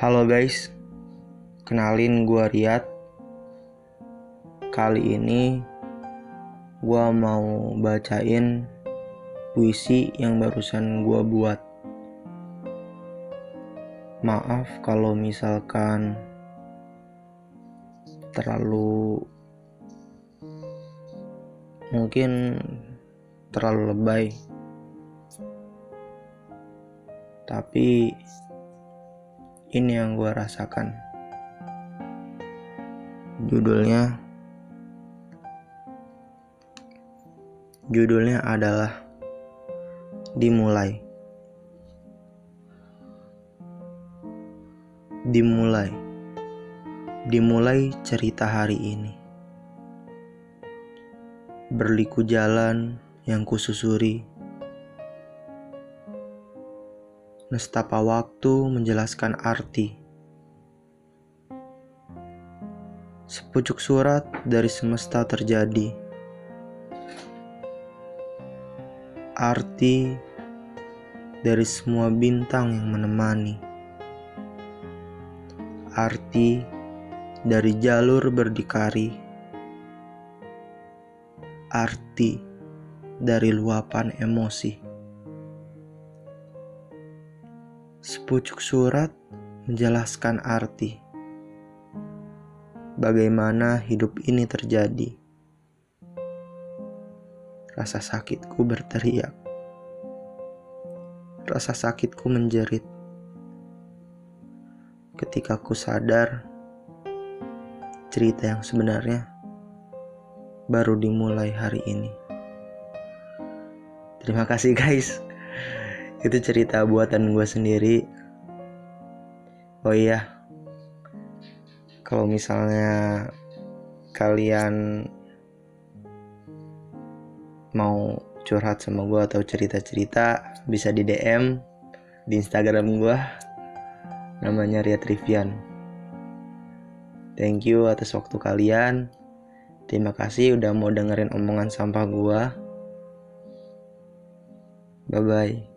Halo guys, kenalin gue Riyad. Kali ini gue mau bacain puisi yang barusan gue buat. Maaf kalau misalkan terlalu mungkin terlalu lebay. Tapi ini yang gue rasakan. Judulnya Judulnya adalah Dimulai. Dimulai. Dimulai cerita hari ini. Berliku jalan yang kususuri nestapa waktu menjelaskan arti. Sepucuk surat dari semesta terjadi. Arti dari semua bintang yang menemani. Arti dari jalur berdikari. Arti dari luapan emosi. Sepucuk surat menjelaskan arti. Bagaimana hidup ini terjadi. Rasa sakitku berteriak. Rasa sakitku menjerit. Ketika ku sadar, cerita yang sebenarnya baru dimulai hari ini. Terima kasih guys itu cerita buatan gue sendiri. Oh iya. Kalau misalnya kalian mau curhat sama gue atau cerita-cerita bisa di DM di Instagram gue namanya Ria Trivian thank you atas waktu kalian. Terima kasih udah mau dengerin omongan sampah gue bye bye